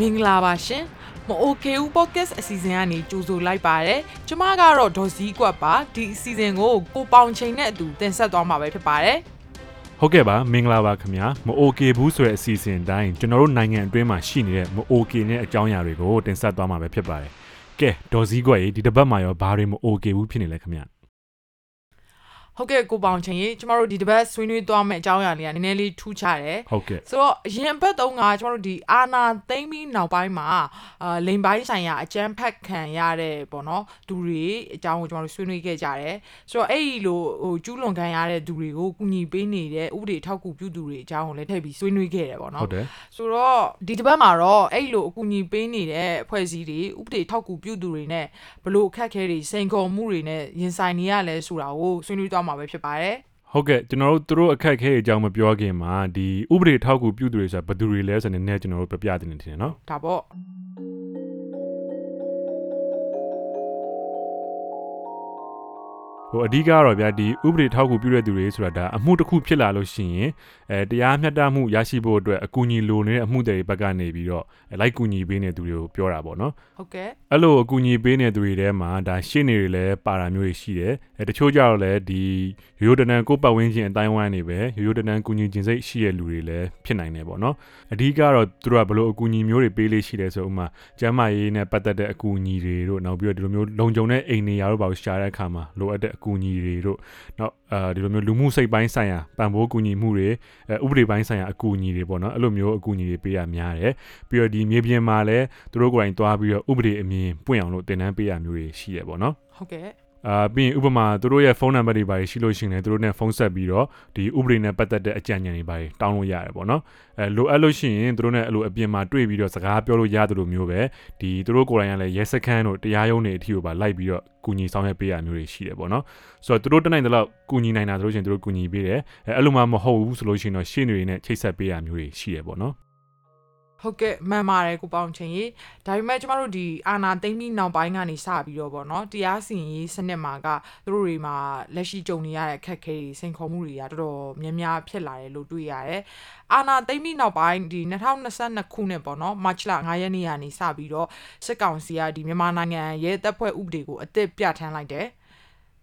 မင်္ဂလာပါရှင်မအိုကေဦး podcast အစီအစဉ်ကနေကြိုဆိုလိုက်ပါတယ်ကျမကတော့ဒေါ်စည်းကွက်ပါဒီအစီအစဉ်ကိုကိုပေါင်ချိန်နဲ့အတူတင်ဆက်သွားမှာပဲဖြစ်ပါတယ်ဟုတ်ကဲ့ပါမင်္ဂလာပါခင်ဗျာမအိုကေဘူးဆိုတဲ့အစီအစဉ်အတိုင်းကျွန်တော်တို့နိုင်ငံအတွင်းမှာရှိနေတဲ့မအိုကေနဲ့အကြောင်းအရာတွေကိုတင်ဆက်သွားမှာပဲဖြစ်ပါတယ်ကဲဒေါ်စည်းကွက်ရေဒီတစ်ပတ်မှာရောဘာတွေမအိုကေဘူးဖြစ်နေလဲခင်ဗျာ ဟုတ်ကဲ့ကိုပေါင်ချိန်ရေကျမတို့ဒီတစ်ပတ်ဆွေးနွေးသွားမယ့်အကြောင်းအရာလေးကနည်းနည်းလေးထူးခြားတယ်ဟုတ်ကဲ့ဆိုတော့အရင်ဘက်တုန်းကကျမတို့ဒီအာနာသိမ့်ပြီးနောက်ပိုင်းမှာအာလိန်ပိုင်းဆိုင်ရာအကြမ်းဖက်ခံရတဲ့ပေါ့နော်သူတွေအကြောင်းကိုကျမတို့ဆွေးနွေးခဲ့ကြတယ်ဆိုတော့အဲ့ဒီလိုဟိုကျူးလွန်ခံရတဲ့သူတွေကိုကူညီပေးနေတဲ့ဥပဒေထောက်ကူပြုသူတွေအကြောင်းကိုလည်းထည့်ပြီးဆွေးနွေးခဲ့တယ်ပေါ့နော်ဟုတ်တယ်ဆိုတော့ဒီတစ်ပတ်မှာတော့အဲ့လိုအကူအညီပေးနေတဲ့အဖွဲ့အစည်းတွေဥပဒေထောက်ကူပြုသူတွေနဲ့ဘလို့အခက်အခဲတွေစိန်ခေါ်မှုတွေနဲ့ရင်ဆိုင်နေရလဲဆိုတာကိုဆွေးနွေးသွားမှာပဲဖြစ်ပါတယ်ဟုတ်ကဲ့ကျွန်တော်တို့သူတို့အခက်အခဲအကြောင်းမပြောခင်မှာဒီဥပဒေထောက်ကူပြုသူတွေဆိုတာဘယ်သူတွေလဲဆိုတဲ့နည်းနည်းကျွန်တော်တို့ပြပြတင်နေတယ်နော်ဒါပေါ့ ဟိုအဓိကတော့ဗျာဒီဥပဒေထောက်ကူပြုတဲ့သူတွေဆိုတာဒါအမှုတစ်ခုဖြစ်လာလို့ရှိရင်အဲတရားမျှတမှုရရှိဖို့အတွက်အကူအညီလိုနေတဲ့အမှုတွေဘက်ကနေပြီးတော့အဲလိုက်ကူညီပေးနေသူတွေကိုပြောတာပေါ့နော်ဟုတ်ကဲ့အဲ့လိုအကူအညီပေးနေသူတွေထဲမှာဒါရှင်းနေတွေလည်းပါတာမျိုးတွေရှိတယ်အဲတချို့ကြတော့လည်းဒီရိုးရိုးတနန်ကိုယ့်ပတ်ဝန်းကျင်အတိုင်းဝိုင်းနေပဲရိုးရိုးတနန်ကူညီခြင်းစိတ်ရှိတဲ့လူတွေလည်းဖြစ်နိုင်တယ်ပေါ့နော်အဓိကတော့သူတို့ကဘယ်လိုအကူအညီမျိုးတွေပေးလေးရှိတယ်ဆိုဥမာကျန်းမာရေးနဲ့ပတ်သက်တဲ့အကူအညီတွေတို့နောက်ပြီးတော့ဒီလိုမျိုးလုံခြုံတဲ့အိမ်နေရာတို့ပါရှာတဲ့အခါမှာလိုအပ်တဲ့အကူအညီတွေတို့နောက်အဲဒီလိုမျိုးလူမှုစိတ်ပိုင်းဆိုင်ရာပံ့ပိုးကူညီမှုတွေအဲဥပဒေပိုင်းဆိုင်ရာအကူအညီတွေပေါ့နော်အဲ့လိုမျိုးအကူအညီတွေပေးရများတယ်ပြီးတော့ဒီမြေပြင်မှာလည်းသူတို့ကိုယ်တိုင်သွားပြီးတော့ဥပဒေအမြင်ပွင့်အောင်လို့တင်နန်းပေးရမျိုးတွေရှိရပေါ့နော်ဟုတ်ကဲ့ အာပြီးရင်ဥပမာသူတို့ရဲ့ဖုန်းနံပါတ်တွေပါရှိလို့ရှိရင်လည်းသူတို့နဲ့ဖုန်းဆက်ပြီးတော့ဒီဥပဒေနဲ့ပတ်သက်တဲ့အကြံဉာဏ်တွေပါတောင်းလို့ရတယ်ပေါ့နော်အဲလိုအပ်လို့ရှိရင်သူတို့နဲ့အဲ့လိုအပြင်မှာတွေ့ပြီးတော့စကားပြောလို့ရတယ်လို့မျိုးပဲဒီသူတို့ကိုယ်တိုင်ကလည်းရဲစခန်းတို့တရားရုံးတွေအထိကိုပါလိုက်ပြီးတော့ကူညီဆောင်ရွက်ပေးရမျိုးတွေရှိတယ်ပေါ့နော်ဆိုတော့သူတို့တက်နိုင်တဲ့လောက်ကူညီနိုင်တာဆိုလို့ရှိရင်သူတို့ကူညီပေးတယ်အဲအဲ့လိုမှမဟုတ်ဘူးဆိုလို့ရှိရင်တော့ရှင်းတွေနဲ့ချိတ်ဆက်ပေးရမျိုးတွေရှိတယ်ပေါ့နော် ဟုတ်ကဲ့မှန်ပါတယ်ကိုပေါင်ချင်းကြီးဒါပေမဲ့ကျမတို့ဒီအာနာသိမ့်ပြီးနောက်ပိုင်းကနေစပြီးတော့ဗောနော်တရားစီရင်ရေးစနစ်မှာကသူတို့တွေမှာလက်ရှိကြုံနေရတဲ့အခက်အခဲတွေစိန်ခေါ်မှုတွေကတော်တော်များများဖြစ်လာတယ်လို့တွေ့ရတယ်အာနာသိမ့်ပြီးနောက်ပိုင်းဒီ2022ခုနှစ်ပေါ့နော်မတ်လ9ရက်နေ့ကနေစပြီးတော့စစ်ကောင်စီကဒီမြန်မာနိုင်ငံရဲတပ်ဖွဲ့ဥပဒေကိုအသစ်ပြဋ္ဌာန်းလိုက်တယ်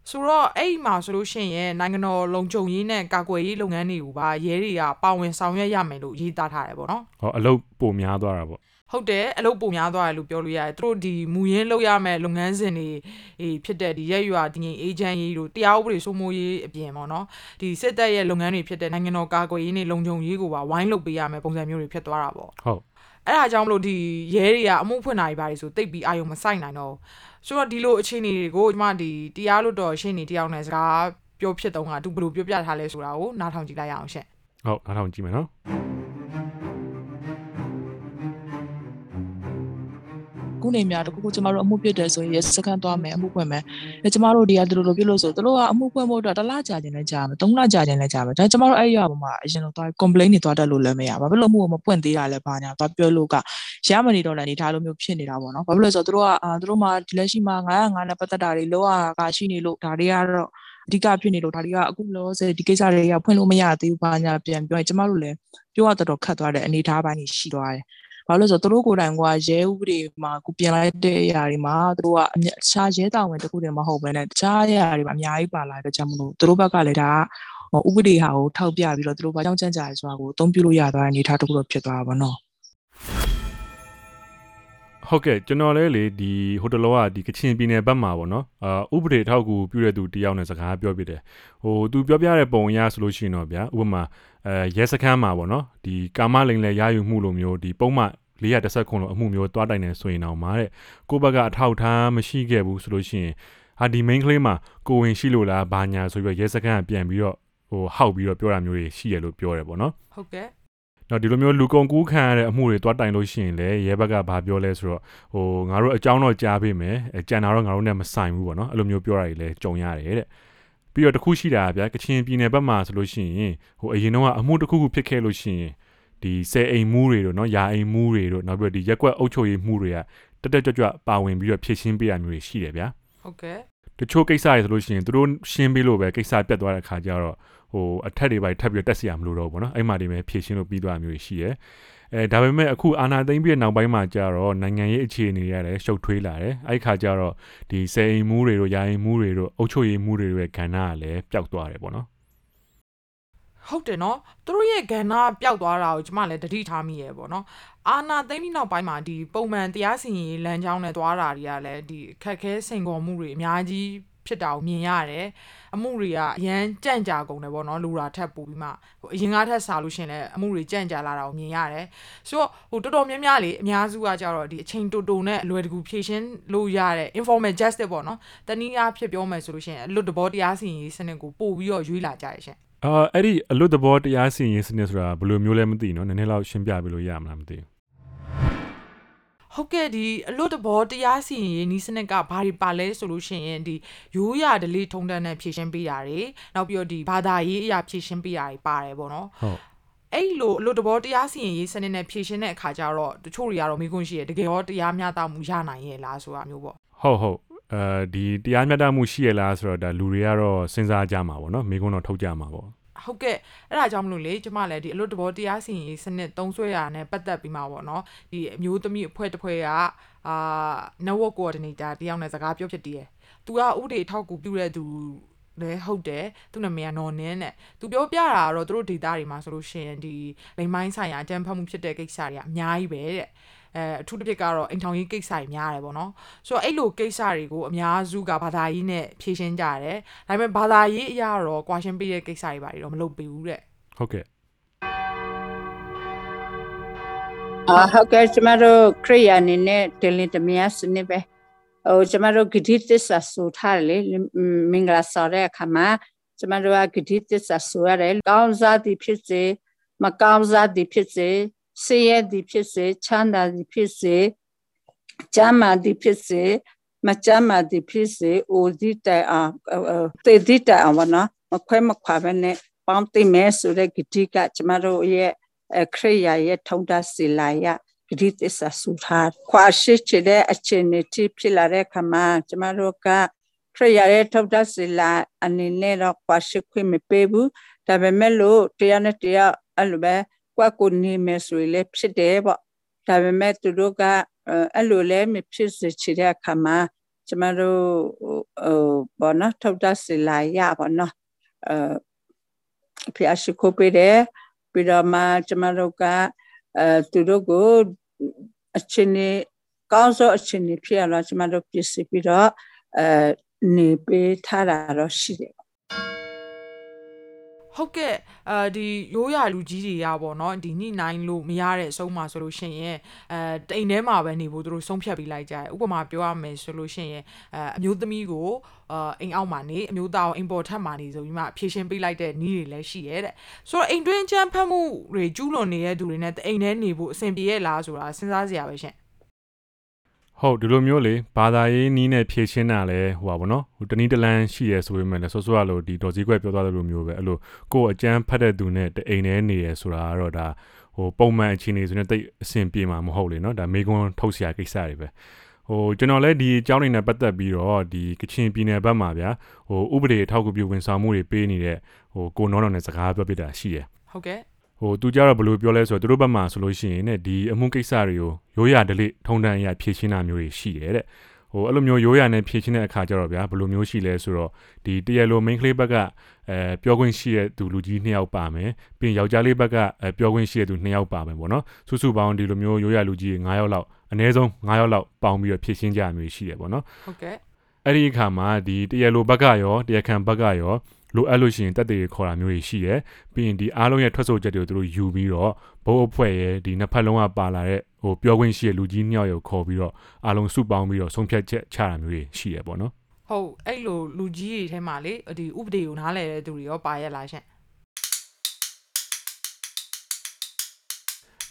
ဆိုတော့အဲ့ဒီမှာဆိုလို့ရှိရင်နိုင်ငံတော်လုံခြုံရေးနဲ့ကာကွယ်ရေးလုပ်ငန်းတွေကိုပါရဲတွေကပါဝင်ဆောင်ရွက်ရမယ်လို့ရေးသားထားတယ်ပေါ့နော်ဟောအလုပ်ပိုများသွားတာပေါ့ ဟုတ်တယ်အလုပ်ပုံများသွားတယ်လို့ပြောလို့ရတယ်သူတို့ဒီမူရင်းလောက်ရမဲ့လုပ်ငန်းစဉ်တွေအေးဖြစ်တဲ့ဒီရက်ရွာဒီငင်အေဂျင့်ရေးတို့တရားဥပဒေစိုးမိုးရေးအပြင်ပေါ့နော်ဒီစစ်တပ်ရဲ့လုပ်ငန်းတွေဖြစ်တဲ့နိုင်ငံတော်ကာကွယ်ရေးနဲ့လုံခြုံရေးကိုပါဝိုင်းလုပ်ပေးရမယ်ပုံစံမျိုးတွေဖြစ်သွားတာပေါ့ဟုတ်အဲ့ဒါကြောင့်မလို့ဒီရဲတွေကအမှုဖွင့်တာတွေပါတယ်ဆိုတိတ်ပြီးအာယုံမဆိုင်နိုင်တော့ဘူးဆိုတော့ဒီလိုအခြေအနေတွေကိုကျွန်မဒီတရားလို့တော့ရှင်းနေတယောက်နဲ့စကားပြောဖြစ်တော့ကသူဘယ်လိုပြောပြထားလဲဆိုတာကိုနားထောင်ကြည့်လိုက်ရအောင်ရှင့်ဟုတ်အားထောင်ကြည့်မယ်နော် ခုနေများတခုခုကျမတို့အမှုပြစ်တယ်ဆိုရင်ရစကန်သွားမယ်အမှုဖွင့်မယ်အဲကျမတို့ဒီကဒီလိုလိုပြလို့ဆိုသူတို့ကအမှုဖွင့်ဖို့အတွက်တစ်လကြာခြင်းလည်းကြာမယ်သုံးလကြာခြင်းလည်းကြာမယ်ဒါကျမတို့အဲ့ရပါမှာအရင်တော့သွား complain တွေသွားတက်လို့လည်းမရဘာဖြစ်လို့မှုကိုမပွင့်သေးတာလဲဘာညာသွားပြောလို့ကရမနေတော့လည်းအနေထားလိုမျိုးဖြစ်နေတာပေါ့နော်ဘာဖြစ်လို့လဲဆိုတော့သူတို့ကအာသူတို့မှဒီလက်ရှိမှာ905နဲ့ပတ်သက်တာတွေလောကရှိနေလို့ဒါတွေကတော့အဓိကဖြစ်နေလို့ဒါတွေကအခုလောဆယ်ဒီကိစ္စတွေကဖွင့်လို့မရသေးဘူးဘာညာပြန်ပြောရင်ကျမတို့လည်းပြောရတော်တော်ခတ်သွားတဲ့အနေထားပိုင်းကြီးရှိသွားတယ် ဘာလို့လဲဆိုတော့သူတို့ကိုယ်တိုင်ကရဲဥပဒေမှာကိုပြင်လိုက်တဲ့အရာတွေမှာသူတို့ကအများအခြားရဲတာဝန်တစ်ခုတည်းမဟုတ်ဘဲနဲ့တခြားအရာတွေမှာအများကြီးပါလာတဲ့ကြောင့်မလို့သူတို့ဘက်ကလည်းဒါကဟိုဥပဒေဟာကိုထောက်ပြပြီးတော့သူတို့ဘာကြောင့်ကြံ့ကြာလဲဆိုတာကိုအသုံးပြုလို့ရသွားတဲ့အနေအထားတစ်ခုတော့ဖြစ်သွားတာပါနော် ဟုတ်ကဲ့ကျွန်တော်လည်းလေဒီဟိုတလောကဒီကချင်ပြည်နယ်ဘက်မှာပေါ့နော်အာဥပဒေထောက်ကူပြုတဲ့သူတယောက်နဲ့စကားပြောပြတယ်ဟိုသူပြောပြတဲ့ပုံအရဆိုလို့ရှိရင်တော့ဗျာဥပမာအဲရဲစခန်းမှာပေါ့နော်ဒီကာမလိန်လေရယူမှုလိုမျိုးဒီပုံမှန်430ခုလိုအမှုမျိုးတွားတိုင်နေဆိုရင်တော့မှာတဲ့ကိုယ့်ဘက်ကအထောက်ထားမရှိခဲ့ဘူးဆိုလို့ရှိရင်ဟာဒီ main claim မှာကိုဝင်ရှိလို့လားဘာညာဆိုပြီးတော့ရဲစခန်းကပြန်ပြီးတော့ဟိုဟောက်ပြီးတော့ပြောတာမျိုးတွေရှိရလို့ပြောတယ်ပေါ့နော်ဟုတ်ကဲ့ နော်ဒီလိုမျိုးလူကုန်ကူးခံရတဲ့အမှုတွေတွားတိုင်လို့ရှိရင်လည်းရဲဘက်ကဘာပြောလဲဆိုတော့ဟိုငါတို့အကြောင်းတော့ကြားပေးမယ်အဲကြံတာတော့ငါတို့နဲ့မဆိုင်ဘူးပေါ့နော်အဲ့လိုမျိုးပြောတာတွေလည်းကြုံရတယ်တဲ့ပြီးတော့တစ်ခုရှိတာဗျာကချင်ပြည်နယ်ဘက်မှာဆိုလို့ရှိရင်ဟိုအရင်တော့ကအမှုတစ်ခုခုဖြစ်ခဲ့လို့ရှိရင်ဒီဆယ်အိမ်မှုတွေတို့နော်ယာအိမ်မှုတွေတို့နောက်ပြီးတော့ဒီရက်ကွက်အုပ်ချုပ်ရေးမှုတွေကတက်တက်ကြွကြွပါဝင်ပြီးတော့ဖြည့်ရှင်းပေးရမျိုးတွေရှိတယ်ဗျာဟုတ်ကဲ့တချို့ကိစ္စတွေဆိုလို့ရှိရင်သူတို့ရှင်းပေးလို့ပဲကိစ္စပြတ်သွားတဲ့ခါကျတော့ ဟဟိုအထက်တွေပိုင်းထပ်ပြီးတက်စီရမလို့တော့ဘူးပေါ့နော်အဲ့မှာဒီမဲ့ဖြည့်ရှင်းလို့ပြီးသွားမျိုးရှိရဲအဲဒါပေမဲ့အခုအာနာသိမ့်ပြီးနောက်ပိုင်းမှာကျတော့နိုင်ငံရေးအခြေအနေရတယ်ရှုပ်ထွေးလာတယ်အဲ့ခါကျတော့ဒီစေအိမ်မှုတွေတို့ယာယီမှုတွေတို့အုပ်ချုပ်ရေးမှုတွေရဲ့ကဏ္ဍကလည်းပျောက်သွားတယ်ပေါ့နော်ဟုတ်တယ်နော်သူတို့ရဲ့ကဏ္ဍပျောက်သွားတာကိုကျမလည်းတတိထားမိရပေါ့နော်အာနာသိမ့်ပြီးနောက်ပိုင်းမှာဒီပုံမှန်တရားစီရင်ရေးလမ်းကြောင်းနဲ့သွားတာတွေကလည်းဒီခက်ခဲစိန်ခေါ်မှုတွေအများကြီး ဖြစ်တာကိုမြင်ရတယ်အမှုတွေကအရန်ကြံ့ကြာကုန်တယ်ပေါ့နော်လူရာထက်ပိုပြီးမှဟိုအရင်ကထက်စားလို့ရှရင်လည်းအမှုတွေကြံ့ကြာလာတာကိုမြင်ရတယ်ဆိုတော့ဟိုတော်တော်များများလေအများစုကကြတော့ဒီအချိန်တူတူနဲ့အလွယ်တကူဖြည့်ရှင်းလို့ရတဲ့ informal justice ပေါ့နော်တနည်းအားဖြင့်ပြောမယ်ဆိုလို့ရှရင်အလွတ်တဘောတရားစီရင်ရေးစနစ်ကိုပို့ပြီးတော့ရွေးလာကြရရှင်အာအဲ့ဒီအလွတ်တဘောတရားစီရင်စနစ်ဆိုတာဘယ်လိုမျိုးလဲမသိနော်နည်းနည်းလောက်ရှင်းပြပေးလို့ရမလားမသိဘူး ဟုတ်ကဲ့ဒီအလွတ်တဘောတရားစီရင်ရေးနီးစနစ်ကဘာတွေပါလဲဆိုလို့ရှိရင်ဒီရိုးရာဓလေ့ထုံးတမ်းနဲ့ဖြည့်ရှင်းပေးတာတွေနောက်ပြီးတော့ဒီဘာသာရေးအရာဖြည့်ရှင်းပေးတာတွေပါတယ်ပေါ့နော်ဟုတ်အဲ့လိုအလွတ်တဘောတရားစီရင်ရေးစနစ်နဲ့ဖြည့်ရှင်းတဲ့အခါကျတော့တချို့တွေကတော့မိခွန်းရှိရတကယ်ရောတရားမျှတမှုရနိုင်ရဲ့လားဆိုတာမျိုးပေါ့ဟုတ်ဟုတ်အဲဒီတရားမျှတမှုရှိရလားဆိုတော့ဒါလူတွေကတော့စဉ်းစားကြမှာပေါ့နော်မိကုန်းတော့ထုတ်ကြမှာပေါ့ ဟုတ်ကဲ့အဲ့ဒါကြောင့်မလို့လေကျမလည်းဒီအလွတ်တဘောတရားစီရင်ရေးစနစ်သုံးဆွဲရတာနဲ့ပတ်သက်ပြီးမှာပေါ့နော်ဒီအမျိုးသမီးအဖွဲ့တစ်ဖွဲ့ကအာ network coordinator တယောက်နဲ့စကားပြောဖြစ်တည်ရယ်။ तू ကဥပဒေထောက်ကူပြုတဲ့သူလည်းဟုတ်တယ်သူနာမည်ကနော်နင်းတဲ့။ तू ပြောပြတာကတော့သူတို့ဒေတာတွေမှာဆိုလို့ရှိရင်ဒီလိမ်မိုင်းဆိုင်ရာအကြမ်းဖက်မှုဖြစ်တဲ့ကိစ္စတွေကအများကြီးပဲတဲ့။ အဲအထူးတစ်ဖြစ်ကတော့အိမ်ထောင်ရေးကိစ္စတွေများတယ်ပေါ့နော်ဆိုတော့အဲ့လိုကိစ္စတွေကိုအများစုကဘာသာရေးနဲ့ဖြေရှင်းကြရတယ်ဒါပေမဲ့ဘာသာရေးအရာတော့ကွာရှင်းပေးတဲ့ကိစ္စတွေပါတော့မလုပ်ပေးဘူးတဲ့ဟုတ်ကဲ့အာဟုတ်ကဲ့ကျမတို့ခရိယာအနေနဲ့တင်လင်းတမယာစနစ်ပဲဟိုကျမတို့ဂတိသစ္စာဆိုထားတယ်လေမင်္ဂလာဆော်တဲ့အခါမှာကျမတို့ကဂတိသစ္စာဆိုရတယ်ကောင်းစားသည်ဖြစ်စေမကောင်းစားသည်ဖြစ်စေ ဆင်းရဲသည်ဖြစ်စေချမ်းသာသည်ဖြစ်စေကျမ်းမာသည်ဖြစ်စေမကျမ်းမာသည်ဖြစ်စေအိုဒီတိုင်အောင်တေဒီတိုင်အောင်ဗောနော်မခွဲမခွာပဲနဲ့ပေါင်းသိမဲဆိုတဲ့ဂတိကကျမတို့ရဲ့အခရိယာရဲ့ထုံတာစီလာယဂရိသစ္စာစုထားခွာရှိချတဲ့အခြေအနေတိဖြစ်လာတဲ့အခါမှာကျမတို့ကခရိယာရဲ့ထုံတာစီလာအနေနဲ့တော့ခွာရှိခွင့်မပေးဘူးဒါပေမဲ့လို့တရားနဲ့တရားအဲ့လိုပဲ ကွက်ကိုနေမယ်ဆိုရင်လည်းဖြစ်တယ်ပေါ့ဒါပေမဲ့သူတို့ကအဲ့လိုလည်းမဖြစ်စေချင်တဲ့အခါမှာကျမတို့ဟိုဘောနော်ထုံတာစီလာယပေါ့နော်အဲဖျားရှိခိုးပေးတယ်ပြီးတော့မှကျမတို့ကအဲသူတို့ကိုအချင်းနေကောင်းစောအချင်းနေဖြစ်ရတော့ကျမတို့ပြည့်စုံပြီးတော့အဲနေပေးထားတာတော့ရှိတယ် ဟုတ်ကဲ့အာဒီရိုးရလူကြီးတွေရပါတော့ဒီညှိနှိုင်းလို့မရတဲ့အဆုံးမှာဆိုလို့ရှိရင်အဲတိမ်ထဲမှာပဲနေဖို့သူတို့ဆုံးဖြတ်ပြီးလိုက်ကြတယ်ဥပမာပြောရမယ်ဆိုလို့ရှိရင်အဲအမျိုးသမီးကိုအာအိမ်အောက်မှာနေအမျိုးသားကိုအိမ်ပေါ်ထပ်မှာနေဆိုပြီးမှဖြည့်ရှင်းပေးလိုက်တဲ့နီးတွေလည်းရှိရဲတဲ့ဆိုတော့အိမ်တွင်းချမ်းဖတ်မှုတွေကျူးလွန်နေတဲ့သူတွေနဲ့အိမ်ထဲနေဖို့အဆင်ပြေရဲ့လားဆိုတာစဉ်းစားစရာပဲရှင် ဟုတ်ဒီလိုမျိုးလေဘာသာရေးနီးနဲ့ဖြည့်ရှင်းတာလဲဟိုပါဗောနော်ဟိုတနည်းတလန်းရှိရဲဆိုပေမဲ့လည်းစောစောကလို့ဒီဒေါ်စည်းကွက်ပြောသွားတဲ့လိုမျိုးပဲအဲ့လိုကိုယ်အကြမ်းဖက်တဲ့သူနဲ့တအိမ်ထဲနေရဆိုတာကတော့ဒါဟိုပုံမှန်အခြေအနေဆိုရင်တိတ်အဆင်ပြေမှာမဟုတ်လေနော်ဒါမေကွန်းထုတ်เสียကိစ္စတွေပဲဟိုကျွန်တော်လည်းဒီအကြောင်းတွေနဲ့ပတ်သက်ပြီးတော့ဒီကချင်ပြည်နယ်ဘက်မှာဗျာဟိုဥပဒေအထောက်အကူပြုဝန်ဆောင်မှုတွေပေးနေတဲ့ဟိုကိုနောတော်နဲ့စကားပြောပြတာရှိတယ် ဟုတ်ကဲ့ ဟိုသူကြတော့ဘယ်လိုပြောလဲဆိုတော့သူတို့ဘက်မှာဆိုလို့ရှိရင်ねဒီအမှုကိစ္စတွေကိုရိုးရာဒလိထုံတန်းအရာဖြည့်ရှင်းတာမျိုးတွေရှိတယ်တဲ့ဟိုအဲ့လိုမျိုးရိုးရာနဲ့ဖြည့်ရှင်းတဲ့အခါကျတော့ဗျာဘယ်လိုမျိုးရှိလဲဆိုတော့ဒီတရလို main ကလေးဘက်ကအဲပြောခွင့်ရှိတဲ့သူလူကြီးနှစ်ယောက်ပါမယ်ပြီးရင်ယောက်ျားလေးဘက်ကအဲပြောခွင့်ရှိတဲ့သူနှစ်ယောက်ပါမယ်ပေါ့နော်စုစုပေါင်းဒီလိုမျိုးရိုးရာလူကြီး9ယောက်လောက်အနည်းဆုံး9ယောက်လောက်ပေါင်းပြီးတော့ဖြည့်ရှင်းကြရမျိုးရှိတယ်ပေါ့နော်ဟုတ်ကဲ့အဲ့ဒီအခါမှာဒီတရလိုဘက်ကရောတရားခံဘက်ကရော လိုအပ်လို့ရှိရင်တက်တွေခေါ်တာမျိုးတွေရှိတယ်ပြီးရင်ဒီအားလုံးရဲ့ထွက်ဆိုချက်တွေကိုသူတို့ယူပြီးတော့ဘိုးအဖွဲ့ရဲ့ဒီနှစ်ဖက်လုံးကပါလာတဲ့ဟိုပြောခွင့်ရှိတဲ့လူကြီးနှစ်ယောက်ကိုခေါ်ပြီးတော့အားလုံးစုပေါင်းပြီးတော့ဆုံးဖြတ်ချက်ချတာမျိုးတွေရှိရပေါ့နော်ဟုတ်အဲ့လိုလူကြီးတွေထဲမှာလေဒီဥပဒေကိုနားလည်တဲ့သူတွေရောပါရဲ့လားရှင်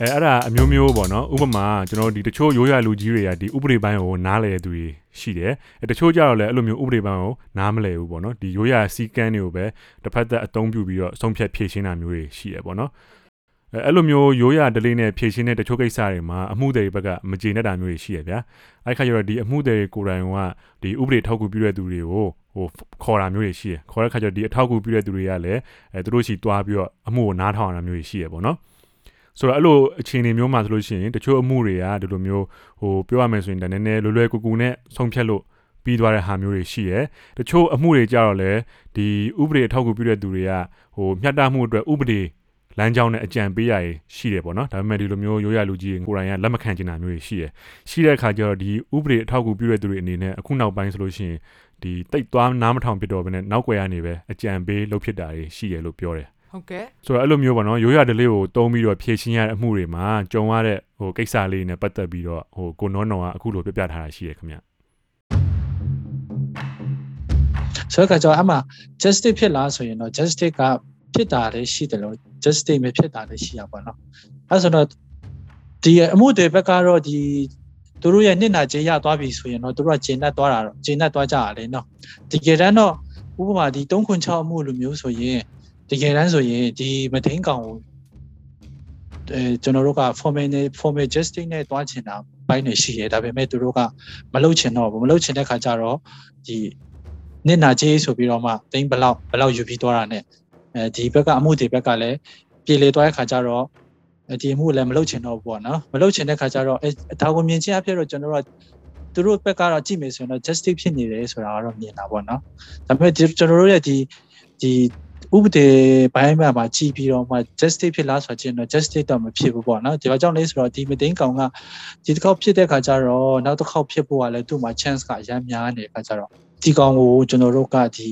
အဲအဲ့ဒါအမျိုးမျိုးပေါ့နော်ဥပမာကျွန်တော်တို့ဒီတချို့ရိုးရလူကြီးတွေကဒီဥပဒေပိုင်းကိုနားလည်တဲ့သူတွေရှိတယ်အဲတချို့ကြတော့လည်းအဲ့လိုမျိုးဥပဒေပိုင်းကိုနားမလည်ဘူးပေါ့နော်ဒီရိုးရစီကန်းတွေကိုပဲတစ်ဖက်သက်အသုံးပြုပြီးတော့ဆုံးဖြတ်ဖြေရှင်းတာမျိုးတွေရှိရပေါ့နော်အဲအဲ့လိုမျိုးရိုးရာဒလေးနဲ့ဖြည့်ရှင်းတဲ့တချို့ကိစ္စတွေမှာအမှုတွေဘက်ကမကျေနပ်တာမျိုးတွေရှိရဗျာအဲ့ခါကျတော့ဒီအမှုတွေကိုယ်တိုင်ကဒီဥပဒေထောက်ကူပြုတဲ့သူတွေကိုဟိုခေါ်တာမျိုးတွေရှိရခေါ်တဲ့ခါကျတော့ဒီအထောက်ကူပြုတဲ့သူတွေကလည်းအဲသူတို့ရှိသွားပြီးတော့အမှုကိုနားထောင်ရတာမျိုးတွေရှိရပေါ့နော် ဆိုတော့အဲ့လိုအခြေအနေမျိုးမှာဆိုလို့ရှိရင်တချို့အမှုတွေကဒီလိုမျိုးဟိုပြောရမယ်ဆိုရင်တနည်းနည်းလွယ်လွယ်ကူကူနဲ့ဆုံးဖြတ်လို့ပြီးသွားတဲ့ဟာမျိုးတွေရှိရယ်တချို့အမှုတွေကြတော့လည်းဒီဥပဒေအထောက်ကူပြုတဲ့သူတွေကဟိုမျှတမှုအတွက်ဥပဒေလမ်းကြောင်းနဲ့အကြံပေးရည်ရှိတယ်ပေါ့နော်ဒါပေမဲ့ဒီလိုမျိုးရိုးရလူကြီးကိုယ်တိုင်ကလက်မခံချင်တာမျိုးတွေရှိတယ်ရှိတဲ့အခါကျတော့ဒီဥပဒေအထောက်အကူပြုတဲ့သူတွေအနေနဲ့အခုနောက်ပိုင်းဆိုလို့ရှိရင်ဒီတိတ်သွားနားမထောင်ဖြစ်တော့ဘဲနဲ့နောက်ွယ်ကနေပဲအကြံပေးလုပ်ဖြစ်တာတွေရှိတယ်လို့ပြောတယ် ဟုတ်ကဲ့ဆိုတော့အဲ့လိုမျိုးပေါ့နော်ရိုးရဒလေးကိုတုံးပြီးတော့ဖြည့်ရှင်းရတဲ့အမှုတွေမှာကြုံရတဲ့ဟိုကိစ္စလေးနဲ့ပတ်သက်ပြီးတော့ဟိုကိုနောနောကအခုလိုပြပြထားတာရှိရခင်ဗျဆိုတော့ကကြောင့်အမှ justice ဖြစ်လားဆိုရင်တော့ justice ကဖြစ်တာလည်းရှိတယ်လို့ justice မဖြစ်တာလည်းရှိရပါတော့အဲဆိုတော့ဒီအမှုတွေဘက်ကတော့ဒီသူတို့ရဲ့နှစ်နာကျေးရသွားပြီဆိုရင်တော့သူတို့ကဂျင်းနဲ့သွားတာတော့ဂျင်းနဲ့သွားကြရလေနော်တကယ်တမ်းတော့ဥပမာဒီ306အမှုလိုမျိုးဆိုရင် တကယ်တမ်းဆိုရင်ဒီမထိန်ကောင်ကိုအဲကျွန်တော်တို့က formal နဲ့ formal justice နဲ့တွားချင်တာဘိုင်းနေရှိရဒါပေမဲ့သူတို့ကမလုပ်ချင်တော့ဘူးမလုပ်ချင်တဲ့ခါကျတော့ဒီနှစ်နာကျေးဆိုပြီးတော့မှတိန်ဘလောက်ဘလောက်ယူပြီးသွားတာနဲ့အဲဒီဘက်ကအမှုတွေဘက်ကလည်းပြေလေသွားတဲ့ခါကျတော့ဒီအမှုလည်းမလုပ်ချင်တော့ဘူးပေါ့နော်မလုပ်ချင်တဲ့ခါကျတော့အဲဒါကိုမြင်ချင်းအဖြစ်တော့ကျွန်တော်တို့ကသူတို့ဘက်ကတော့ကြည့်မယ်ဆိုရင်တော့ justice ဖြစ်နေတယ်ဆိုတာကတော့မြင်တာပေါ့နော်ဒါပေမဲ့ကျွန်တော်တို့ရဲ့ဒီဒီ ဥပဒေဘိုင်းမှာမှာကြည်ပြီးတော့မှ justice ဖြစ်လားဆိုတော့တော့ justice တော့မဖြစ်ဘူးပေါ့နော်ဒီကြောင့်လဲဆိုတော့ဒီမသိန်းကောင်ကဒီတစ်ခေါက်ဖြစ်တဲ့ခါကျတော့နောက်တစ်ခေါက်ဖြစ်ဖို့ကလည်းသူ့မှာ chance ကအများများနေတဲ့ခါကျတော့ဒီကောင်ကိုကျွန်တော်တို့ကဒီ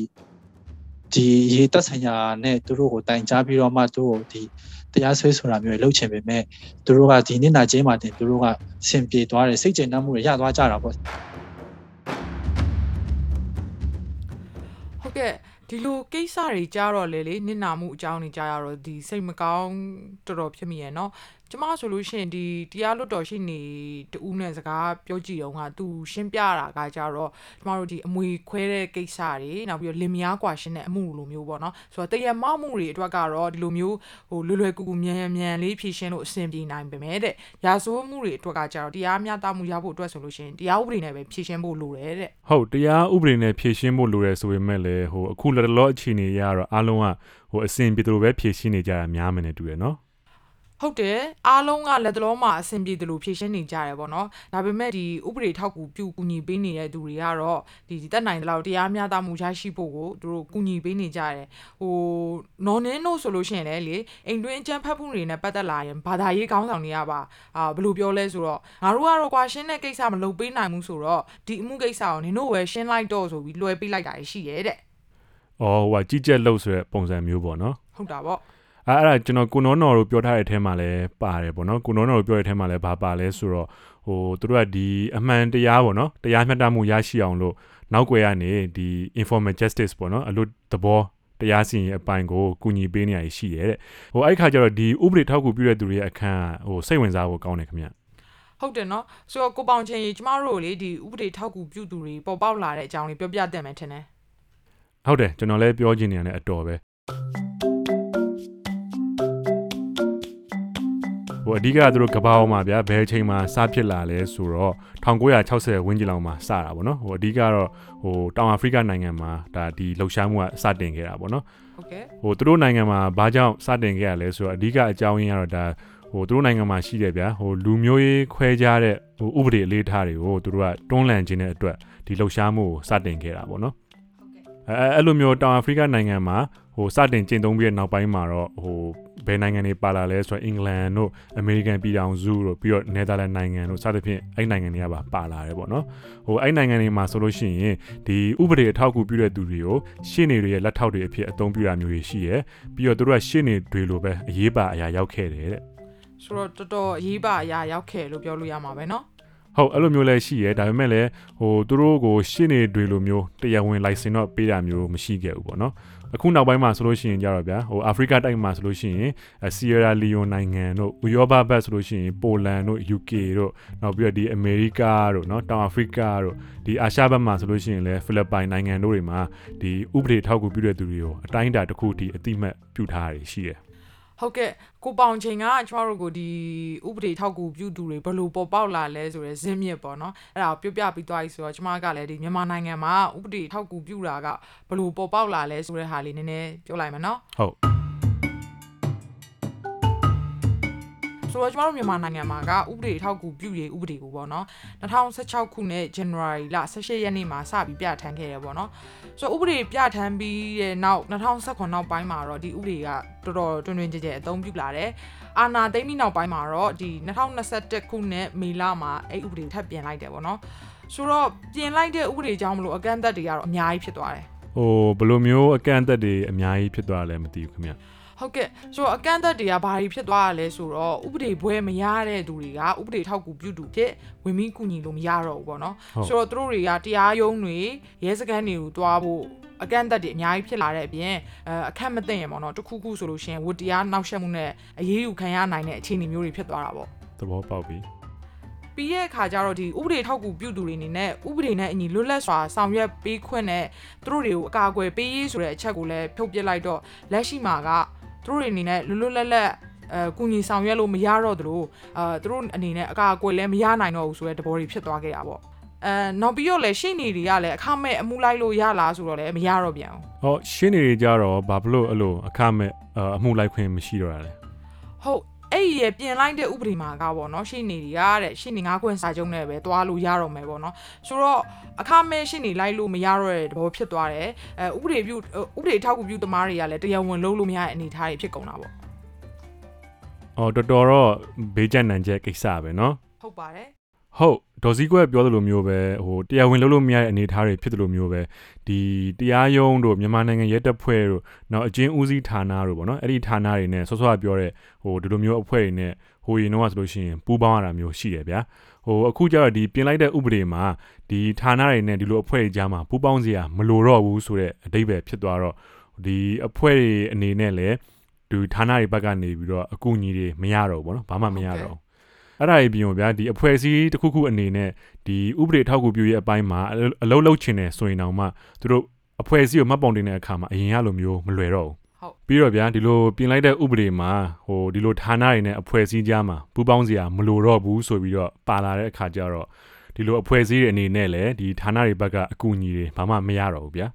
ဒီရေတက်ဆိုင်ရာနဲ့သူတို့ကိုတိုင်ကြားပြီးတော့မှသူတို့ဒီတရားဆွဲဆိုတာမျိုးလုပ်ချင်ပေမဲ့သူတို့ကဒီနေ့နာချင်းမှတင်သူတို့ကဆင်ပြေသွားတယ်စိတ်ကျေနပ်မှုတွေရသွားကြတာပေါ့ဟုတ်ကဲ့ ဒီလိုကိစ္စတွေကြားတော့လေလေနစ်နာမှုအကြောင်းတွေကြားရတော့ဒီစိတ်မကောင်းတော်တော်ဖြစ်မိရယ်เนาะ ကျမဆိုလို့ရှိရင်ဒီတရားလွတ်တော်ရှိနေတူးနဲ့စကားပြောကြည့်တော့ကသူရှင်းပြတာကကြတော့ကျမတို့ဒီအမွေခွဲတဲ့ကိစ္စတွေနောက်ပြီးတော့လင်မယားကွာရှင်းတဲ့အမှုလိုမျိုးပေါ့နော်ဆိုတော့တရမမှုတွေအတွက်ကတော့ဒီလိုမျိုးဟိုလွယ်လွယ်ကူကူမြန်မြန်လေးဖြည့်ရှင်းလို့အဆင်ပြေနိုင်ပေမဲ့တဲ့ရာဇဝတ်မှုတွေအတွက်ကကြတော့တရားမျှတမှုရဖို့အတွက်ဆိုလို့ရှိရင်တရားဥပဒေနဲ့ပဲဖြည့်ရှင်းဖို့လိုတယ်တဲ့ဟုတ်တရားဥပဒေနဲ့ဖြည့်ရှင်းဖို့လိုတယ်ဆိုပေမဲ့လည်းဟိုအခုလက်တလောအခြေအနေရတော့အားလုံးကဟိုအစဉ်ပြေတို့ပဲဖြည့်ရှင်းနေကြတာများမယ်နဲ့တူတယ်နော် ဟုတ်တယ်အားလုံးကလက်တလုံးမှာအဆင်ပြေတယ်လို့ဖြည့်ရှင်းနေကြတယ်ပေါ့နော်ဒါပေမဲ့ဒီဥပဒေထောက်ကူပြုကူညီပေးနေတဲ့သူတွေကတော့ဒီတက်နိုင်တဲ့လောက်တရားမျှတမှုရရှိဖို့ကိုသူတို့ကူညီပေးနေကြတယ်ဟိုနော်နင်းတို့ဆိုလို့ရှိရင်လည်းလေအိမ်တွင်းအကြမ်းဖက်မှုတွေနဲ့ပတ်သက်လာရင်ဘာသာရေးကောင်းဆောင်တွေကပါအာဘယ်လိုပြောလဲဆိုတော့ငါတို့ကတော့ကွာရှင်းတဲ့ကိစ္စမလုပ်ပေးနိုင်ဘူးဆိုတော့ဒီအမှုကိစ္စကိုနင်တို့ပဲရှင်းလိုက်တော့ဆိုပြီးလွှဲပေးလိုက်တာရှိရဲတဲ့။အော်ဟိုကကြီးကြက်လို့ဆိုတဲ့ပုံစံမျိုးပေါ့နော်ဟုတ်တာပေါ့။ အဲအဲ့ဒါကျွန်တော်ကိုနောနော်တို့ပြောထားတဲ့အထဲမှာလည်းပါတယ်ပေါ့နော်။ကိုနောနော်တို့ပြောတဲ့အထဲမှာလည်းဘာပါလဲဆိုတော့ဟိုသူတို့ကဒီအမှန်တရားပေါ့နော်။တရားမျှတမှုရရှိအောင်လို့နောက်ွယ်ကနေဒီ informal justice ပေါ့နော်။အလို့သဘောတရားစီရင်အပိုင်းကိုကူညီပေးနေရရှိရဲတဲ့။ဟိုအဲ့ခါကျတော့ဒီဥပဒေထောက်ကူပြုတဲ့သူတွေရဲ့အခန်းကဟိုစိတ်ဝင်စားဖို့ကောင်းတယ်ခင်ဗျ။ဟုတ်တယ်နော်ဆိုတော့ကိုပေါင်ချင်းကြီးကျမတို့လေဒီဥပဒေထောက်ကူပြုသူတွေပေါ်ပေါက်လာတဲ့အကြောင်းလေးပြောပြတတ်မယ်ထင်တယ်ဟုတ်တယ်ကျွန်တော်လည်းပြောချင်နေရတယ်အတော်ပဲ အဓိကသူတို့ကဘာအောင်မှာဗျာဘယ်အချိန်မှာစဖြစ်လာလဲဆိုတော့1960ဝန်းကျင်လောက်မှာစတာပေါ့နော်ဟိုအဓိကတော့ဟိုတောင်အာဖရိကနိုင်ငံမှာဒါဒီလှုပ်ရှားမှုကစတင်ခဲ့တာပေါ့နော်ဟုတ်ကဲ့ဟိုသူတို့နိုင်ငံမှာဘာကြောင့်စတင်ခဲ့ရလဲဆိုတော့အဓိကအကြောင်းရင်းကတော့ဒါဟိုသူတို့နိုင်ငံမှာရှိတယ်ဗျာဟိုလူမျိုးရေးခွဲခြားတဲ့ဟိုဥပဒေအလေးထားတွေကိုသူတို့ကတွန်းလှန်ခြင်းတဲ့အတွက်ဒီလှုပ်ရှားမှုကိုစတင်ခဲ့တာပေါ့နော်အဲအဲ့လိုမျိုးတောင်အာဖရိကနိုင်ငံမှာဟိုစတင်ကျင့်သုံးပြီးတဲ့နောက်ပိုင်းမှာတော့ဟို ဘယ်နိုင်ငံတွေပါလာလဲဆိုတော့အင်္ဂလန်တို့အမေရိကန်ပြည်ထောင်စုတို့ပြီးတော့နယ်သာလန်နိုင်ငံတို့စသဖြင့်အဲ့နိုင်ငံတွေကပါပါလာတယ်ပေါ့နော်ဟိုအဲ့နိုင်ငံတွေမှာဆိုလို့ရှိရင်ဒီဥပဒေအထောက်အကူပြုတဲ့သူတွေကိုရှင်းနေတွေရဲ့လက်ထောက်တွေအဖြစ်အသုံးပြုတာမျိုးတွေရှိရယ်ပြီးတော့သူတို့ကရှင်းနေတွေလိုပဲအရေးပါအရာရောက်ခဲ့တယ်တဲ့ ဆိုတော့တော်တော်အရေးပါအရာရောက်ခဲ့လို့ပြောလို့ရမှာပဲเนาะ ဟုတ်အဲ့လိုမျိုးလည်းရှိရဲဒါပေမဲ့လည်းဟိုသူတို့ကိုရှင်းနေတွေလိုမျိုးတရားဝင် license တော့ပေးတာမျိုးမရှိခဲ့ဘူးပေါ့နော် အခုနောက်ပိုင်းမှာဆိုလို့ရှိရင်ကြတော့ဗျာဟိုအာဖရိကတိုက်မှာဆိုလို့ရှိရင်ဆီယရာလီယိုနိုင်ငံတို့ဥရောပဘက်ဆိုလို့ရှိရင်ပိုလန်တို့ UK တို့နောက်ပြီးတော့ဒီအမေရိကတို့เนาะတောင်အာဖရိကတို့ဒီအာရှဘက်မှာဆိုလို့ရှိရင်လည်းဖိလစ်ပိုင်နိုင်ငံတို့တွေမှာဒီဥပဒေထောက်ကူပြုတဲ့သူတွေကိုအတိုင်းအတာတစ်ခုတည်းအတိမတ်ပြုထားရရှိတယ် ဟ ဟုတ်ကဲ့ ကိုပေါင်ချိန်ကကျမတို့ကိုဒီဥပဒေထောက်ကူပြုသူတွေဘယ်လိုပေါ်ပေါက်လာလဲဆိုရဲဇင်းမြစ်ပေါ့နော်အဲ့ဒါကိုပြောပြပြီးသွားပြီဆိုတော့ကျမကလည်းဒီမြန်မာနိုင်ငံမှာဥပဒေထောက်ကူပြုတာကဘယ်လိုပေါ်ပေါက်လာလဲဆိုတဲ့ဟာလေးနည်းနည်းပြောလိုက်မယ်နော်ဟုတ် ဆိုတော့ကျမတို့မြန်မာနိုင်ငံမှာကဥပဒေထောက်ကူပြုရေးဥပဒေကိုပေါ့နော်2016ခုနှစ် January လ18ရက်နေ့မှာစပြီးပြဋ္ဌာန်းခဲ့တယ်ပေါ့နော်ဆိုတော့ဥပဒေပြဋ္ဌာန်းပြီးတဲ့နောက်2019နောက်ပိုင်းမှာတော့ဒီဥပဒေကတော်တော်တွင်တွင်ကြဲကြဲအသုံးပြုလာတယ်အာဏာသိမ်းပြီးနောက်ပိုင်းမှာတော့ဒီ2021ခုနှစ်မေလမှာအဲ့ဥပဒေထပ်ပြင်လိုက်တယ်ပေါ့နော်ဆိုတော့ပြင်လိုက်တဲ့ဥပဒေကြောင့်မလို့အကန့်အသတ်တွေကတော့အများကြီးဖြစ်သွားတယ်ဟိုဘယ်လိုမျိုးအကန့်အသတ်တွေအများကြီးဖြစ်သွားတယ်လဲမသိဘူးခင်ဗျ ဟုတ်ကဲ့ဆိုတော့အကန့်အသတ်တွေကဘာတွေဖြစ်သွားရလဲဆိုတော့ဥပဒေဘွဲမရတဲ့သူတွေကဥပဒေထောက်ကူပြုသူဖြစ်ဝင်ပြီးကူညီလို့မရတော့ဘူးပေါ့နော်ဆိုတော့သူတို့တွေကတရားရုံးတွေရဲစခန်းတွေကိုတွားဖို့အကန့်အသတ်တွေအများကြီးဖြစ်လာတဲ့အပြင်အဲအခက်မသိရင်ပေါ့နော်တစ်ခုခုဆိုလို့ရှိရင်ဝတ္တရားနောက်ဆက်မှုနဲ့အရေးယူခံရနိုင်တဲ့အခြေအနေမျိုးတွေဖြစ်သွားတာပေါ့သဘောပေါက်ပြီပြီးရဲ့အခါကျတော့ဒီဥပဒေထောက်ကူပြုသူတွေအနေနဲ့ဥပဒေနဲ့အညီလွတ်လပ်စွာဆောင်ရွက်ပေးခွင့်နဲ့သူတို့တွေကိုအကာအကွယ်ပေးရေးဆိုတဲ့အချက်ကိုလည်းဖြုတ်ပစ်လိုက်တော့လက်ရှိမှာက သူတို့တွေအနေနဲ့လွတ်လွတ်လပ်လပ်အဲကုညီဆောင်ရွက်လို့မရတော့သလိုအဲသူတို့အနေနဲ့အကာအကွယ်လည်းမရနိုင်တော့ဘူးဆိုတဲ့သဘောတွေဖြစ်သွားခဲ့တာပေါ့အဲနောက်ပြီးတော့လည်းရှေ့နေတွေကလည်းအခမဲ့အမှုလိုက်လို့ရလားဆိုတော့လည်းမရတော့ပြန်ဘူးဟောရှင်းနေကြတော့ဘာဖြစ်လို့အဲ့လိုအခမဲ့အအမှုလိုက်ခွင့်မရှိတော့တာလဲဟုတ် အဲ့ဒီရဲ့ပြင်လိုက်တဲ့ဥပဒေမှာကပေါ့နော်ရှင်းနေတွေကတဲ့ရှင်းနေငါးခွင့်စာချုပ်နဲ့ပဲသွားလို့ရတော့မယ်ပေါ့နော်ဆိုတော့အခမဲ့ရှင်းနေလိုက်လို့မရတော့တဲ့သဘောဖြစ်သွားတယ်အဲဥပဒေပြုဥပဒေထောက်ကူပြုသမားတွေကလည်းတရားဝင်လုပ်လို့မရတဲ့အနေအထားတွေဖြစ်ကုန်တာပေါ့အော်တော်တော်တော့ဘေးကျန်နိုင်ချက်ကိစ္စပဲနော်ဟုတ်ပါတယ် ဟုတ်ဒေါ်စည်းကွက်ပြောသလိုမျိုးပဲဟိုတရားဝင်လုပ်လို့မရတဲ့အနေအထားတွေဖြစ်သလိုမျိုးပဲဒီတရားရုံးတို့မြန်မာနိုင်ငံရဲတပ်ဖွဲ့တို့နောက်အကျဉ်းဦးစီးဌာနတို့ပေါ့နော်အဲ့ဒီဌာနတွေနဲ့ဆော့ဆော့ပြောတဲ့ဟိုဒီလိုမျိုးအဖွဲ့တွေနဲ့ဟိုရင်တော့ဆိုလို့ရှိရင်ပူးပေါင်းရတာမျိုးရှိတယ်ဗျာဟိုအခုကျတော့ဒီပြင်လိုက်တဲ့ဥပဒေမှာဒီဌာနတွေနဲ့ဒီလိုအဖွဲ့တွေကြားမှာပူးပေါင်းစရာမလိုတော့ဘူးဆိုတဲ့အဓိပ္ပာယ်ဖြစ်သွားတော့ဒီအဖွဲ့တွေအနေနဲ့လည်းဒီဌာနတွေဘက်ကနေပြီးတော့အကူအညီတွေမရတော့ဘူးပေါ့နော်ဘာမှမရတော့ဘူး အဲ့ဒါကြီးပြင်ပေါ့ဗျာဒီအဖွဲ့အစည်းတစ်ခုခုအနေနဲ့ဒီဥပဒေထောက်ကူပြုရေးအပိုင်းမှာအလုပ်အလုပ်လုပ်ချင်တယ်ဆိုရင်တောင်မှသူတို့အဖွဲ့အစည်းကိုမှတ်ပုံတင်တဲ့အခါမှာအရင်ကလိုမျိုးမလွယ်တော့ဘူးဟုတ်ပြီးတော့ဗျာဒီလိုပြင်လိုက်တဲ့ဥပဒေမှာဟိုဒီလိုဌာနတွေနဲ့အဖွဲ့အစည်းကြားမှာပူးပေါင်းစရာမလိုတော့ဘူးဆိုပြီးတော့ပါလာတဲ့အခါကျတော့ဒီလိုအဖွဲ့အစည်းတွေအနေနဲ့လည်းဒီဌာနတွေဘက်ကအကူအညီတွေဘာမှမရတော့ဘူးဗျာ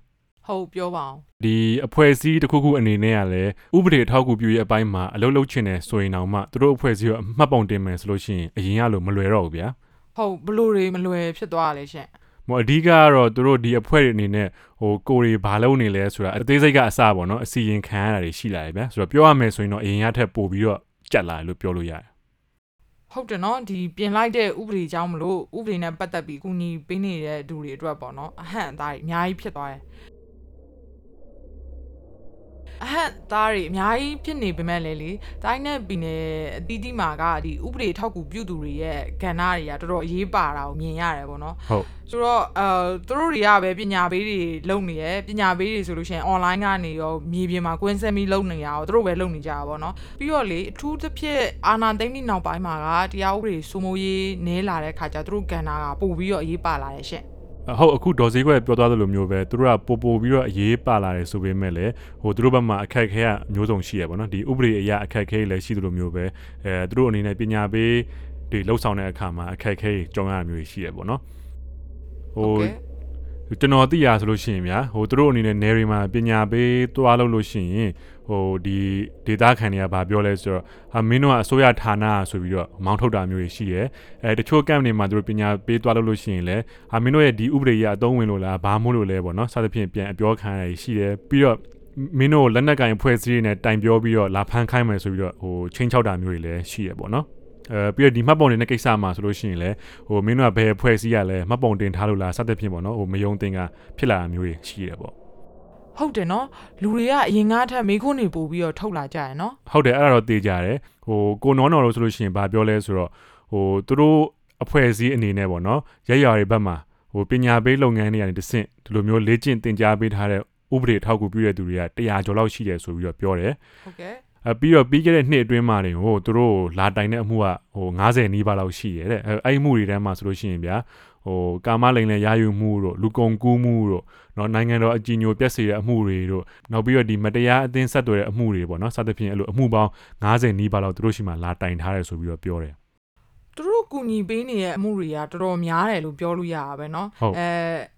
ဟုတ်ပြောပါအောင်ဒီအဖွဲ့အစည်းတစ်ခုခုအနေနဲ့ကလည်းဥပဒေအထောက်အကူပြုရေးအပိုင်းမှာအလုပ်လုပ်ချင်တယ်ဆိုရင်တောင်မှသူတို့အဖွဲ့အစည်းကိုအမှတ်ပုံတင်မယ်ဆိုလို့ရှိရင်အရင်ကလိုမလွယ်တော့ဘူးဗျာဟုတ်ဘလို့တွေမလွယ်ဖြစ်သွားရလဲရှင့်။မော်အဓိကကတော့သူတို့ဒီအဖွဲ့တွေအနေနဲ့ဟိုကိုရီဘာလုပ်နေလဲဆိုတာအသေးစိတ်ကအစပေါ့နော်အစီရင်ခံရတာတွေရှိလာတယ်ဗျာ။ဆိုတော့ပြောရမယ်ဆိုရင်တော့အရင်ကထက်ပိုပြီးတော့ကြက်လာတယ်လို့ပြောလို့ရတယ်ဟုတ်တယ်နော်ဒီပြင်လိုက်တဲ့ဥပဒေကြောင့်မလို့ဥပဒေနဲ့ပတ်သက်ပြီးကုညီပေးနေတဲ့သူတွေအတွက်ပေါ့နော်အဟန့်အသားတွေအများကြီးဖြစ်သွားတယ် အဟန့်အသားတွေအများကြီးဖြစ်နေပေမဲ့လည်းလေတိုင်းနဲ့ပြည်နယ်အသီးသီးမှာကဒီဥပဒေထောက်ကူပြုသူတွေရဲ့ကဏ္ဍတွေကတော်တော်အရေးပါတာကိုမြင်ရတယ်ပေါ့နော်။ဟုတ်ဆိုတော့အဲသူတို့တွေကပဲပညာပေးတွေလုပ်နေရယ်ပညာပေးတွေဆိုလို့ရှိရင် online ကနေရောမြေပြင်မှာကွင်းဆက်ပြီးလုပ်နေရအောင်သူတို့ပဲလုပ်နေကြတာပေါ့နော်ပြီးတော့လေအထူးသဖြင့်အာနာသိမ့်ပြီးနောက်ပိုင်းမှာကတရားဥပဒေစိုးမိုးရေးနဲလာတဲ့ခါကျသူတို့ကဏ္ဍကပို့ပြီးတော့အရေးပါလာတယ်ရှင့်အ ဟုတ်အခုဒေါ်စည်းခွဲပြောသွားသလိုမျိုးပဲသူတို့ကပို့ပို့ပြီးတော့အရေးပါလာတယ်ဆိုပေမဲ့လည်းဟိုသူတို့ဘက်မှာအခက်အခဲကမျိုးစုံရှိရပါတော့။ဒီဥပဒေအရာအခက်အခဲတွေလည်းရှိသလိုမျိုးပဲအဲသူတို့အနေနဲ့ပညာပေးတွေလှုပ်ဆောင်တဲ့အခါမှာအခက်အခဲတွေကြုံရတာမျိုးတွေရှိရပေါ့နော်။ဟိုကျွန်တော်သိရဆိုလို့ရှိရင်ဗျာဟိုသူတို့အနေနဲ့နေရီမှာပညာပေးသွားလို့လို့ရှိရင် ဟိုဒီဒေတာခန်တွေကဗာပြောလဲဆိုတော့ဟာမင်းတို့ကအစိုးရဌာနဆိုပြီးတော့မောင်းထုတ်တာမျိုးတွေရှိရဲအဲတချို့ကမ်တွေမှာသူတို့ပညာပေးသွားလို့လို့ရှိရင်လည်းဟာမင်းတို့ရဲ့ဒီဥပဒေရအသုံးဝင်လို့လားဘာမို့လို့လဲပေါ့နော်စသဖြင့်ပြန်အပြောခံရတာရှိတယ်ပြီးတော့မင်းတို့လက်နက်ကင်ဖွဲ့စည်းတွေနဲ့တိုင်ပြောပြီးတော့လာဖမ်းခိုင်းမယ်ဆိုပြီးတော့ဟိုချင်းချောက်တာမျိုးတွေလည်းရှိရပေါ့နော်အဲပြီးတော့ဒီမှတ်ပုံတင်တဲ့ကိစ္စမှာဆိုလို့ရှိရင်လည်းဟိုမင်းတို့ကဘယ်ဖွဲ့စည်းရလဲမှတ်ပုံတင်ထားလို့လားစသဖြင့်ပေါ့နော်ဟိုမယုံတင်ကဖြစ်လာတာမျိုးတွေရှိရပေါ့ ဟုတ်တယ်နော်လူတွေကအရင်ကားထက်မိခွန်းနေပို့ပြီးတော့ထုတ်လာကြရယ်နော်ဟုတ်တယ်အဲ့ဒါတော့သိကြတယ်ဟိုကိုနောနော်လို့ဆိုလို့ရှိရင်ဗာပြောလဲဆိုတော့ဟိုသူတို့အဖွဲ့အစည်းအနေနဲ့ပေါ့နော်ရက်ရွာတွေဘက်မှာဟိုပညာပေးလုပ်ငန်းတွေကနေတဆင့်ဒီလိုမျိုးလေ့ကျင့်သင်ကြားပေးထားတဲ့ဥပဒေထောက်ကူပြုတဲ့သူတွေက100ကျော်လောက်ရှိတယ်ဆိုပြီးတော့ပြောတယ်ဟုတ်ကဲ့အပြီးတော့ပြီးခဲ့တဲ့နှစ်အတွင်းမှာနေဟိုသူတို့လာတိုင်တဲ့အမှုကဟို90နီးပါးလောက်ရှိရတဲ့အဲအဲ့ဒီအမှုတွေထဲမှာဆိုလို့ရှိရင်ဗျာ ဟဟိုကာမလိန်လည်းရယူမှုတို့လူကုန်ကူးမှုတို့နော်နိုင်ငံတော်အကြီးညိုပြက်စီတဲ့အမှုတွေတို့နောက်ပြီးတော့ဒီမတရားအသင်းဆက်သွယ်တဲ့အမှုတွေပေါ့နော်စသဖြင့်အဲ့လိုအမှုပေါင်း90နီးပါးလောက်သူတို့ရှိမှလာတိုင်ထားတယ်ဆိုပြီးတော့ပြောတယ်သူတို့ ကူညီပေးနေတဲ့အမှုတွေကတော်တော်များတယ်လို့ပြောလို့ရတာပဲเนาะ ဟုတ် အဲ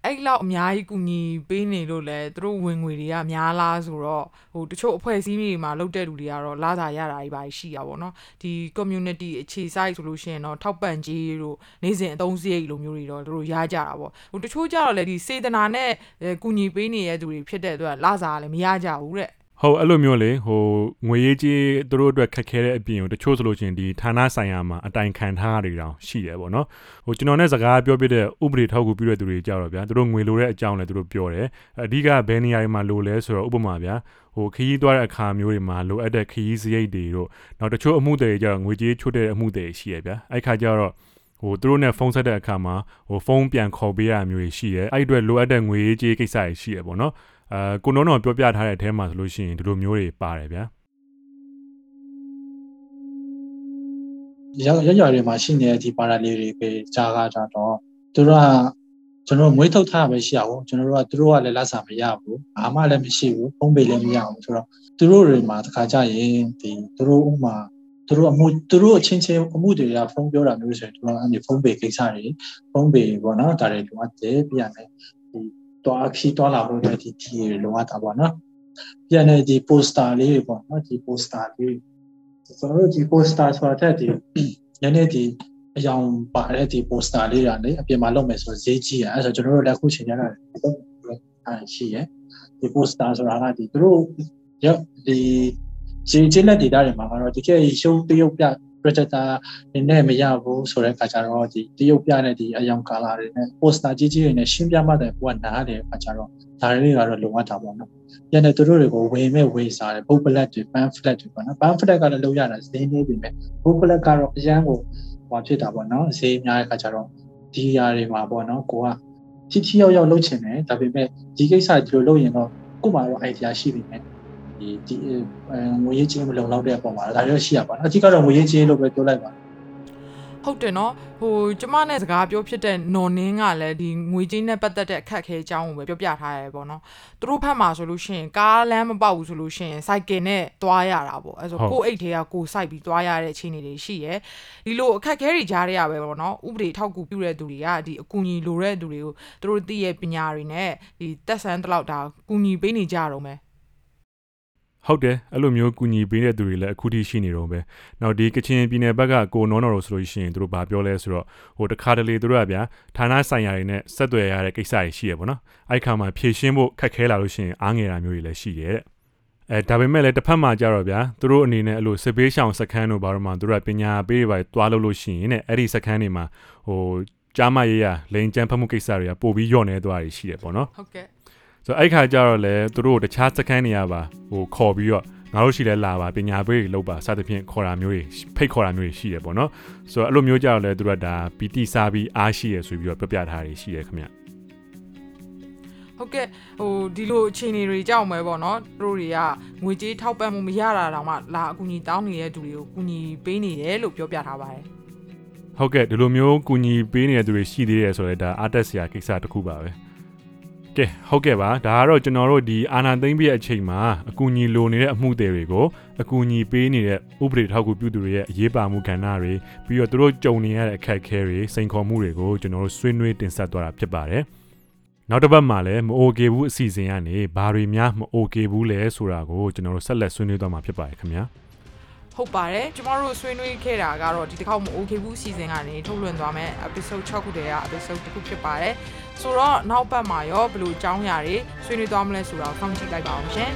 အဲ့လောက်အများကြီးကူညီပေးနေလို့လဲသူတို့ဝင်ငွေတွေကများလားဆိုတော့ဟိုတချို့အဖွဲ့အစည်းတွေမှာလုပ်တဲ့လူတွေကတော့လာစာရတာကြီးပါရှိရပါတော့เนาะဒီ community အခြေစိုက်ဆိုလို့ရှိရင်တော့ထောက်ပံ့ကြေးတို့နေစဉ်အသုံးစရိတ်လိုမျိုးတွေတော့သူတို့ရကြတာပေါ့ဟိုတချို့ကြတော့လေဒီစေတနာနဲ့အဲကူညီပေးနေတဲ့သူတွေဖြစ်တဲ့အတွက်လာစာကလည်းမရကြဘူးတဲ့ ဟုတ်အဲ့လိုမျိုးလေဟိုငွေရေးကြီးသူတို့အတွက်ခက်ခဲတဲ့အပြင်ကိုတချို့ဆိုလို့ချင်းဒီဌာနဆိုင်ရာမှာအတိုင်ခံထားရတွေတောင်ရှိတယ်ပေါ့နော်ဟိုကျွန်တော်နဲ့စကားပြောပြတဲ့ဥပဒေထောက်ကူပြုတဲ့သူတွေကြတော့ဗျာသူတို့ငွေလိုတဲ့အကြောင်းလည်းသူတို့ပြောတယ်အဓိကဘယ်နေရာတွေမှာလိုလဲဆိုတော့ဥပမာဗျာဟိုခရီးသွားတဲ့အခါမျိုးတွေမှာလိုအပ်တဲ့ခရီးစရိတ်တွေတို့နောက်တချို့အမှုတွေကြတော့ငွေကြေးချွတ်တဲ့အမှုတွေရှိရဗျာအဲ့ခါကျတော့ဟိုသူတို့နဲ့ဖုန်းဆက်တဲ့အခါမှာဟိုဖုန်းပြန်ခေါ်ပေးရတာမျိုးတွေရှိတယ်အဲ့ဒီအတွက်လိုအပ်တဲ့ငွေကြေးကိစ္စတွေရှိရပေါ့နော် အဲကိုနိုးတော့ပြောပြထားတဲ့အထဲမှာဆိုလို့ရှိရင်ဒီလိုမျိုးတွေပါတယ်ဗျာရောက်ရောက်ရွာတွေမှာရှိနေတဲ့ဒီပါရာလေးတွေပဲကြားကားကြတော့သူတို့ကကျွန်တော်တို့မွေးထုတ်ထားပဲရှိရအောင်ကျွန်တော်တို့ကသူတို့ကလည်းလက်စာမရဘူးဘာမှလည်းမရှိဘူးဖုံးပေလည်းမရဘူးဆိုတော့သူတို့တွေမှာတခါကြရင်ဒီသူတို့ဥမာသူတို့အမှုသူတို့အချင်းချင်းအမှုတွေကဖုံးပြောတာမျိုးဆိုရင်ကျွန်တော်အဲ့ဒီဖုံးပေကိစ္စတွေဖုံးပေပေါ့နော်ဒါတွေလိုအပ်တယ်ပြရမယ် ဒီတွားခီတွားလာလို့လည်းဒီဒီတွေလိုအပ်တာပေါ့နော်ပြရတဲ့ဒီ poster လေးတွေပေါ့နော်ဒီ poster လေးကျွန်တော်တို့ဒီ poster ဆိုတာတက်ဒီနည်းနည်းဒီအယောင်ပါတဲ့ဒီ poster လေးတွေလေအပြင်မှာလုပ်မယ်ဆိုဈေးကြီးရအဲဆိုကျွန်တော်တို့လည်းအခုချိန်ရတာအဲရှိရဒီ poster ဆိုတာကဒီသူတို့ရဒီဈေးချင်းလက် data တွေမှာကတော့တကယ်ရှုံးတရုပ်ပြ projector နေနဲ့မရဘူးဆိုတဲ့အခါကျတော့ဒီတရုပ်ပြတဲ့ဒီအယောင် color တွေနဲ့ poster ကြီးကြီးတွေနဲ့ရှင်းပြမှတဲ့ဘုကနားတယ်အခါကျတော့ဒါတွေကတော့လုံအပ်တာပေါ့နော်။ပြန်တဲ့သူတို့တွေကိုဝေမဲ့ဝေစားတယ် booklet တွေ pamphlet တွေပေါ့နော် pamphlet ကလည်းလုံရတာဈေးနေပြီမဲ့ booklet ကတော့အရန်ကိုဟောဖြစ်တာပေါ့နော်ဈေးများတဲ့အခါကျတော့ဒီຢာတွေမှာပေါ့နော်ကိုကထိထိရောက်ရောက်လုပ်ချင်တယ်ဒါပေမဲ့ဒီကိစ္စဒီလိုလုပ်ရင်တော့ကို့မှာတော့ idea ရှိပြီမဲ့ ဒီဒီငွေရေးချင်းမလုံလောက်တဲ့အပေါ်မှာဒါရောရှိရပါတော့အထူးကတော့ငွေရေးချင်းလို့ပဲပြောလိုက်ပါဟုတ်တယ်နော်ဟိုကျမနဲ့စကားပြောဖြစ်တဲ့နော်နင်းကလည်းဒီငွေကြေးနဲ့ပတ်သက်တဲ့အခက်အခဲအကြောင်းကိုပဲပြောပြထားရဲပေါ့နော်သူတို့ဖက်မှာဆိုလို့ရှိရင်ကားလမ်းမပေါက်ဘူးဆိုလို့ရှိရင်စိုက်ကယ်နဲ့သွားရတာပေါ့အဲဆိုကိုယ့်အိတ်ထဲကကိုယ်စိုက်ပြီးသွားရတဲ့အခြေအနေတွေရှိရဲဒီလိုအခက်အခဲတွေကြားရရပဲပေါ့နော်ဥပဒေထောက်ကူပြုတဲ့သူတွေကဒီအကူအညီလိုတဲ့သူတွေကိုသူတို့သိရဲ့ပညာတွေနဲ့ဒီတက်ဆန်းတလောက်ဒါကူညီပေးနေကြတော့မယ် ဟုတ်တယ်အဲ့လိုမျိုးကူညီပေးတဲ့သူတွေလည်းအခုထိရှိနေတော့ပဲနောက်ဒီကချင်ပြည်နယ်ဘက်ကကိုနောနော်တို့ဆိုလို့ရှိရင်သူတို့ဗာပြောလဲဆိုတော့ဟိုတခါတလေသူတို့ကဗျာဌာနဆိုင်ရာတွေနဲ့ဆက်သွယ်ရတဲ့ကိစ္စတွေရှိရပေါ့နော်အဲ့ခါမှာဖြည့်ရှင်းဖို့ခက်ခဲလာလို့ရှိရင်အားငယ်တာမျိုးတွေလည်းရှိတယ်တဲ့အဲဒါပေမဲ့လည်းတစ်ဖက်မှာကြတော့ဗျာသူတို့အနေနဲ့အဲ့လိုစစ်ဘေးရှောင်စခန်းတို့ဘာလို့မှသူတို့ကပညာပေးတွေပါတွားလို့လို့ရှိရင်တဲ့အဲ့ဒီစခန်းတွေမှာဟိုကြားမရေးရလိန်ကျန်းဖတ်မှုကိစ္စတွေကပို့ပြီးညော့နေသွားတာရှိတယ်ပေါ့နော်ဟုတ်ကဲ့ ဆိုတော့အဲ့ခါကျတော့လေသူတို့တခြားစခန်းနေရပါဟိုခေါ်ပြီးတော့ငါတို့ရှိလဲလာပါပညာပေးတွေလုပ်ပါစသဖြင့်ခေါ်တာမျိုးတွေဖိတ်ခေါ်တာမျိုးတွေရှိတယ်ပေါ့နော်ဆိုတော့အဲ့လိုမျိုးကြတော့လေသူတို့ကဒါပီတိစားပြီးအားရှိရဆိုပြီးတော့ပြပြထားတာရှိတယ်ခင်ဗျဟုတ်ကဲ့ဟိုဒီလိုအခြေအနေတွေကြောက်မယ်ပေါ့နော်သူတို့တွေကငွေကြေးထောက်ပံ့မှုမရတာတောင်မှလာအကူအညီတောင်းနေတဲ့သူတွေကိုကူညီပေးနေတယ်လို့ပြောပြထားပါတယ်ဟုတ်ကဲ့ဒီလိုမျိုးကူညီပေးနေတဲ့သူတွေရှိသေးတယ်ဆိုတော့ဒါအားတက်စရာကိစ္စတစ်ခုပါပဲ ကဲဟုတ်ကဲ့ပါဒါကတော့ကျွန်တော်တို့ဒီအာနာသိမ့်ပြည့်အချိန်မှာအကူအညီလိုနေတဲ့အမှုတွေတွေကိုအကူအညီပေးနေတဲ့ဥပဒေထောက်ကူပြုသူတွေရဲ့အရေးပါမှုကဏ္ဍတွေပြီးတော့သူတို့ကြုံနေရတဲ့အခက်အခဲတွေစိန်ခေါ်မှုတွေကိုကျွန်တော်တို့ဆွေးနွေးတင်ဆက်သွားတာဖြစ်ပါတယ်နောက်တစ်ပတ်မှာလည်းမအိုကေဘူးအစီအစဉ်ကနေဘာတွေများမအိုကေဘူးလဲဆိုတာကိုကျွန်တော်တို့ဆက်လက်ဆွေးနွေးသွားမှာဖြစ်ပါတယ်ခင်ဗျာ ဟုတ်ပါတယ်ကျမတို့ဆွေးနွေးခဲ့တာကတော့ဒီတစ်ခေါက်မ okay ဘူးစီစဉ်ကနေထုတ်လွှင့်သွားမယ် episode 6ခုတည်းက episode တစ်ခုဖြစ်ပါတယ်ဆိုတော့နောက်ပတ်မှာရောဘယ်လိုအကြောင်းအရာတွေဆွေးနွေးသွားမလဲဆိုတာကိုစောင့်ကြည့်လိုက်ပါအောင်ရှင်